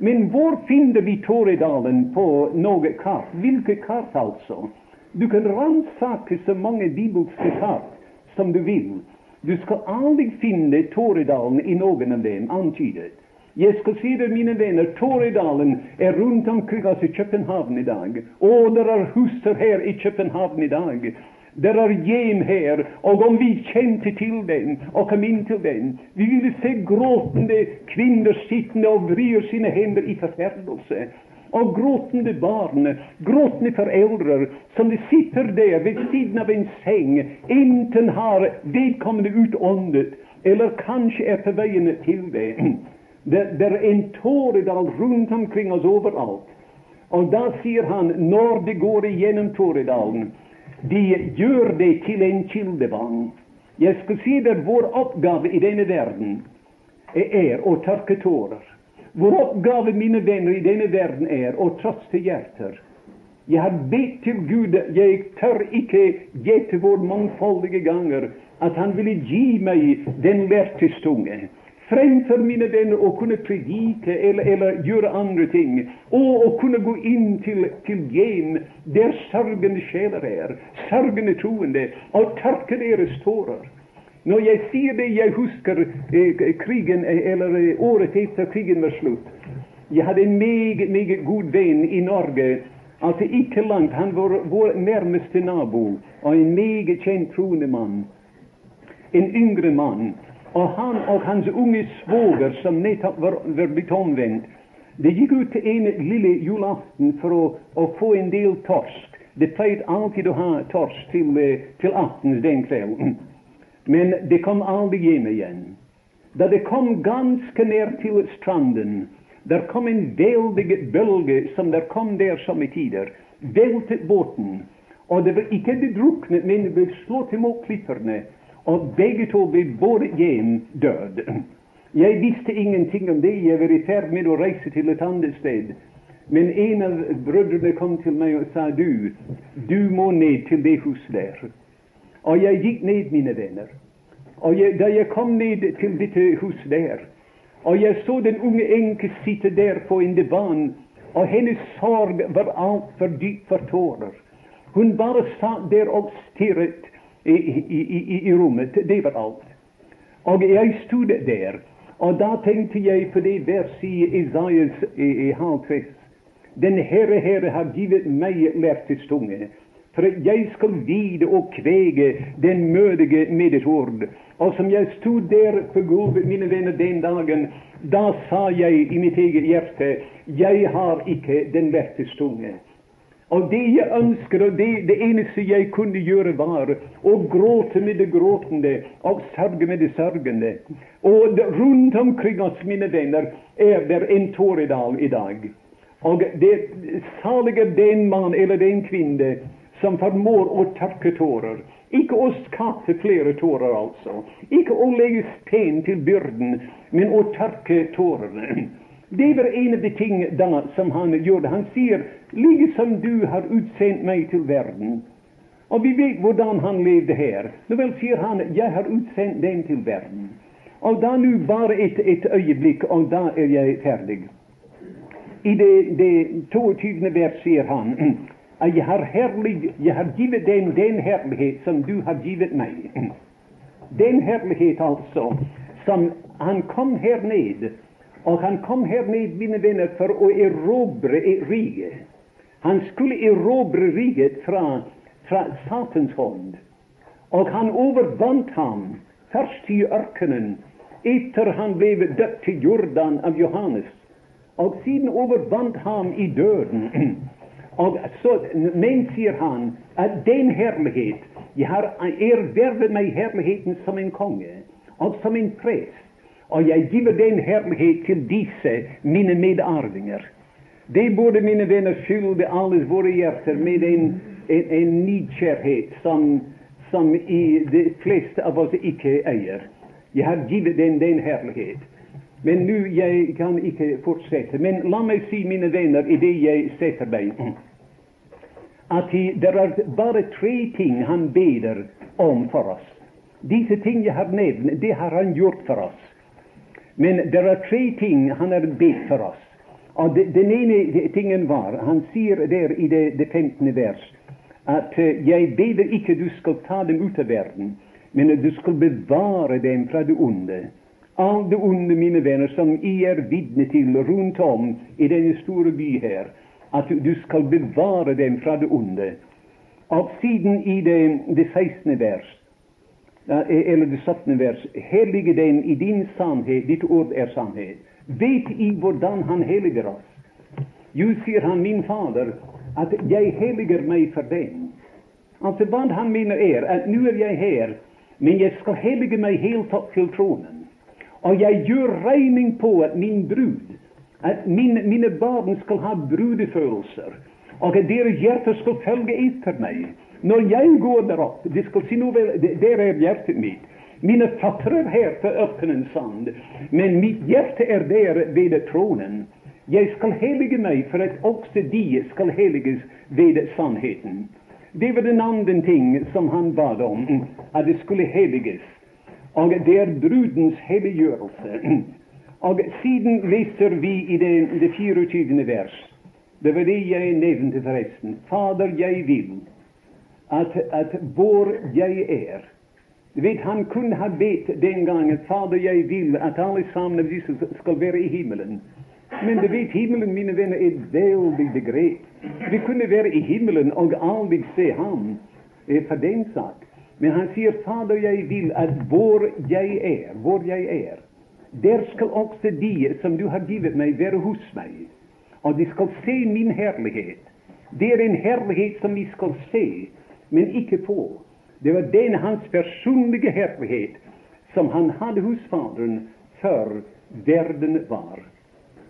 Men hvor finner vi Tåredalen på noe kart? Hvilke kart, altså? Du kan ransake så mange bibelske kart som du vil. Du skal aldri finne Tåredalen i noen av dem antydet. Jeg skal si det, mine venner, Tåredalen er rundt omkring oss i København i dag. Og det er huser her i København i dag det er hjem her, og om vi kjente til den og kom inn til den, vi ville se gråtende kvinner sittende og vrir sine hender i forferdelse. Og gråtende barn, gråtende foreldre, som de sitter der ved siden av en seng. Enten har vedkommende utåndet, eller kanskje er på veien til det. Det, det er en tåredal rundt omkring oss overalt. Og da sier han, når det går igjennom Tåredalen de gjør det til en kildevann. Jeg skal si dere vår oppgave i denne verden er å tørke tårer. Vår oppgave, mine venner, i denne verden er å trøste hjerter. Jeg har bedt til Gud, jeg tør ikke gjette hvor mangfoldige ganger, at Han ville gi meg den lærtestunge. fremfor mine venner å kunne predike eller, eller, gjøre andre ting, og å kunne gå inn til, til hjem der sørgende sjeler er, sørgende troende, og tørke deres tårer. Når jeg sier det, jeg husker eh, krigen, eh, eller eh, året etter krigen var slutt. Jeg hadde en meget, meget god venn i Norge. Altså ikke langt. Han var vår nærmeste nabo, og en meget kjent troende mann. En yngre mann. Og han og hans unge svoger, som nettopp var, var blitt omvendt, de gikk ut en lille julaften for å, å få en del torsk. De pleide alltid å ha torsk til, eh, til aftens den kvelden. Men det kom aldri hjem igjen. Da det kom ganske nær til stranden, der kom en veldig bølge som der kom der som i tider, veltet båten. Og det var ikke de druknet, men det ble slått imot klipperne. Og begge to ble både hjem død. Jeg visste ingenting om det. Jeg var i ferd med å reise til et annet sted. Men en av brødrene kom til meg og sa du, du må ned til det huset der. Og jeg gikk ned, mine venner. Og jeg, da jeg kom ned til dette huset der, og jeg så den unge enke sitte der på en divan, og hennes sorg var altfor dyp for tårer. Hun bare satt der og stirret i, i, i, rommet. Det var alt. Og jeg stod der, og da tenkte jeg på det verset i Isaias i, Den Herre Herre har givet meg lærtestunge, for jeg skal vide og kvege den mødige med ditt ord. Og som jeg stod der på gulvet, mine venner, den dagen, da sa jeg i mitt eget hjerte, jeg har ikke den lærtestunge. Og det jeg ønsker, og det, det eneste jeg kunne gjøre, var å gråte med det gråtende og sørge med det sørgende. Og rundt omkring oss, mine venner, er det en tåredal i dag. Og det salige den mann eller den kvinne som formår å tørke tårer. Ikke å skape flere tårer, altså. Ikke å legge sten til byrden, men å tørke tårene. Det var en av de ting da som han gjorde. Han sier liksom du har utsendt meg til verden. Og vi vet hvordan han levde her. Nå vel sier han jeg har utsendt den til verden. Og da nå bare et, et øyeblikk, og da er jeg ferdig. I det, det 22. vers sier han jeg har, herlig, jeg har givet dem den herlighet som du har givet meg. Den herlighet, altså, som han kom her ned og han kom her ned, mine venner, for å erobre riket. Han skulle erobre riket fra, fra Satans hånd. Og han overvant ham først i ørkenen, etter han ble døpt til Jordan av Johannes. Og siden overvant ham i døden. Og så, men sier han at den herlighet Jeg har ervervet meg herligheten som en konge og som en prest og jeg giver den herlighet til disse mine medarvinger. Det burde, mine venner, fylde alles våre hjerter med en, en, en nidkjærhet som, som i de fleste av oss ikke eier. Jeg har givet den den herlighet. Men nå jeg kan ikke fortsette. Men la meg si, mine venner, i det jeg setter meg, at det er bare tre ting han beder om for oss. Disse ting jeg har nevnt, det har han gjort for oss. Men det er tre ting han har bedt for oss. Og Den ene tingen var Han sier der i det, det 15. vers at uh, jeg beder ikke du skal ta dem ut av verden, men at du skal bevare dem fra det onde. All det onde, mine venner, som I er vitne til rundt om i denne store by her, at du skal bevare dem fra det onde. Og siden i det, det 16. vers eller det 17. vers. Hellige den i din sannhet, ditt ord er sannhet. Vet I hvordan Han helliger oss? Jo, sier han, min Fader, at jeg helliger meg for dem. Altså, hva han mener er at nå er jeg her, men jeg skal hellige meg helt opp til tronen. Og jeg gjør regning på at min brud, at mine, mine barn skal ha brudefølelser, og at deres hjerter skal følge etter meg. Når jeg går der opp De skal si noe vel, Der er hjertet mitt. Mine fattere er her på ørkenens sand, men mitt hjerte er der ved tronen. Jeg skal hellige meg for at også de skal helliges ved sannheten. Det var den andre ting som han bad om, at det skulle helliges. Og det er brudens helliggjørelse. Og siden leser vi i det, det 24. vers. Det var det jeg nevnte forresten. Fader, jeg vil at, at hvor jeg er vet, Han kunne ha bedt den gangen Fader, jeg vil at alle sammen av disse skal være i himmelen. Men du vet, himmelen, mine venner, er veldig begrep. Vi kunne være i himmelen og aldri se ham for den sak. Men han sier, Fader, jeg vil at hvor jeg er, hvor jeg er, der skal også de som du har givet meg, være hos meg. Og de skal se min herlighet. Det er en herlighet som vi skal se men ikke få. Det var den hans personlige herlighet som han hadde hos Faderen før verden var.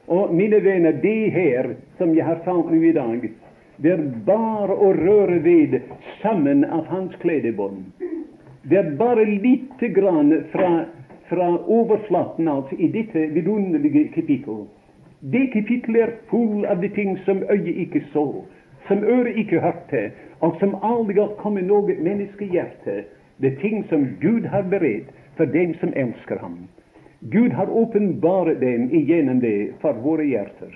Og mine venner, det her som jeg har sagt nå i dag, det er bare å røre ved sammen av hans kledebånd. Det er bare lite grann fra, fra overflaten altså, i dette vidunderlige kapittel. Det kapittelet er full av de ting som øyet ikke så, som øret ikke hørte, og som aldri har kommet noe menneskehjerte. Det er ting som Gud har beredt for dem som elsker ham. Gud har åpenbart dem igjennom det for våre hjerter.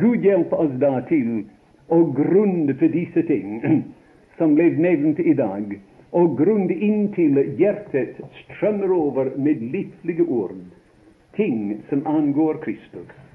Gud hjelper oss da til å grunde til disse ting som ble nevnt i dag, og grunde inntil hjertet strømmer over med livlige ord, ting som angår Kristus.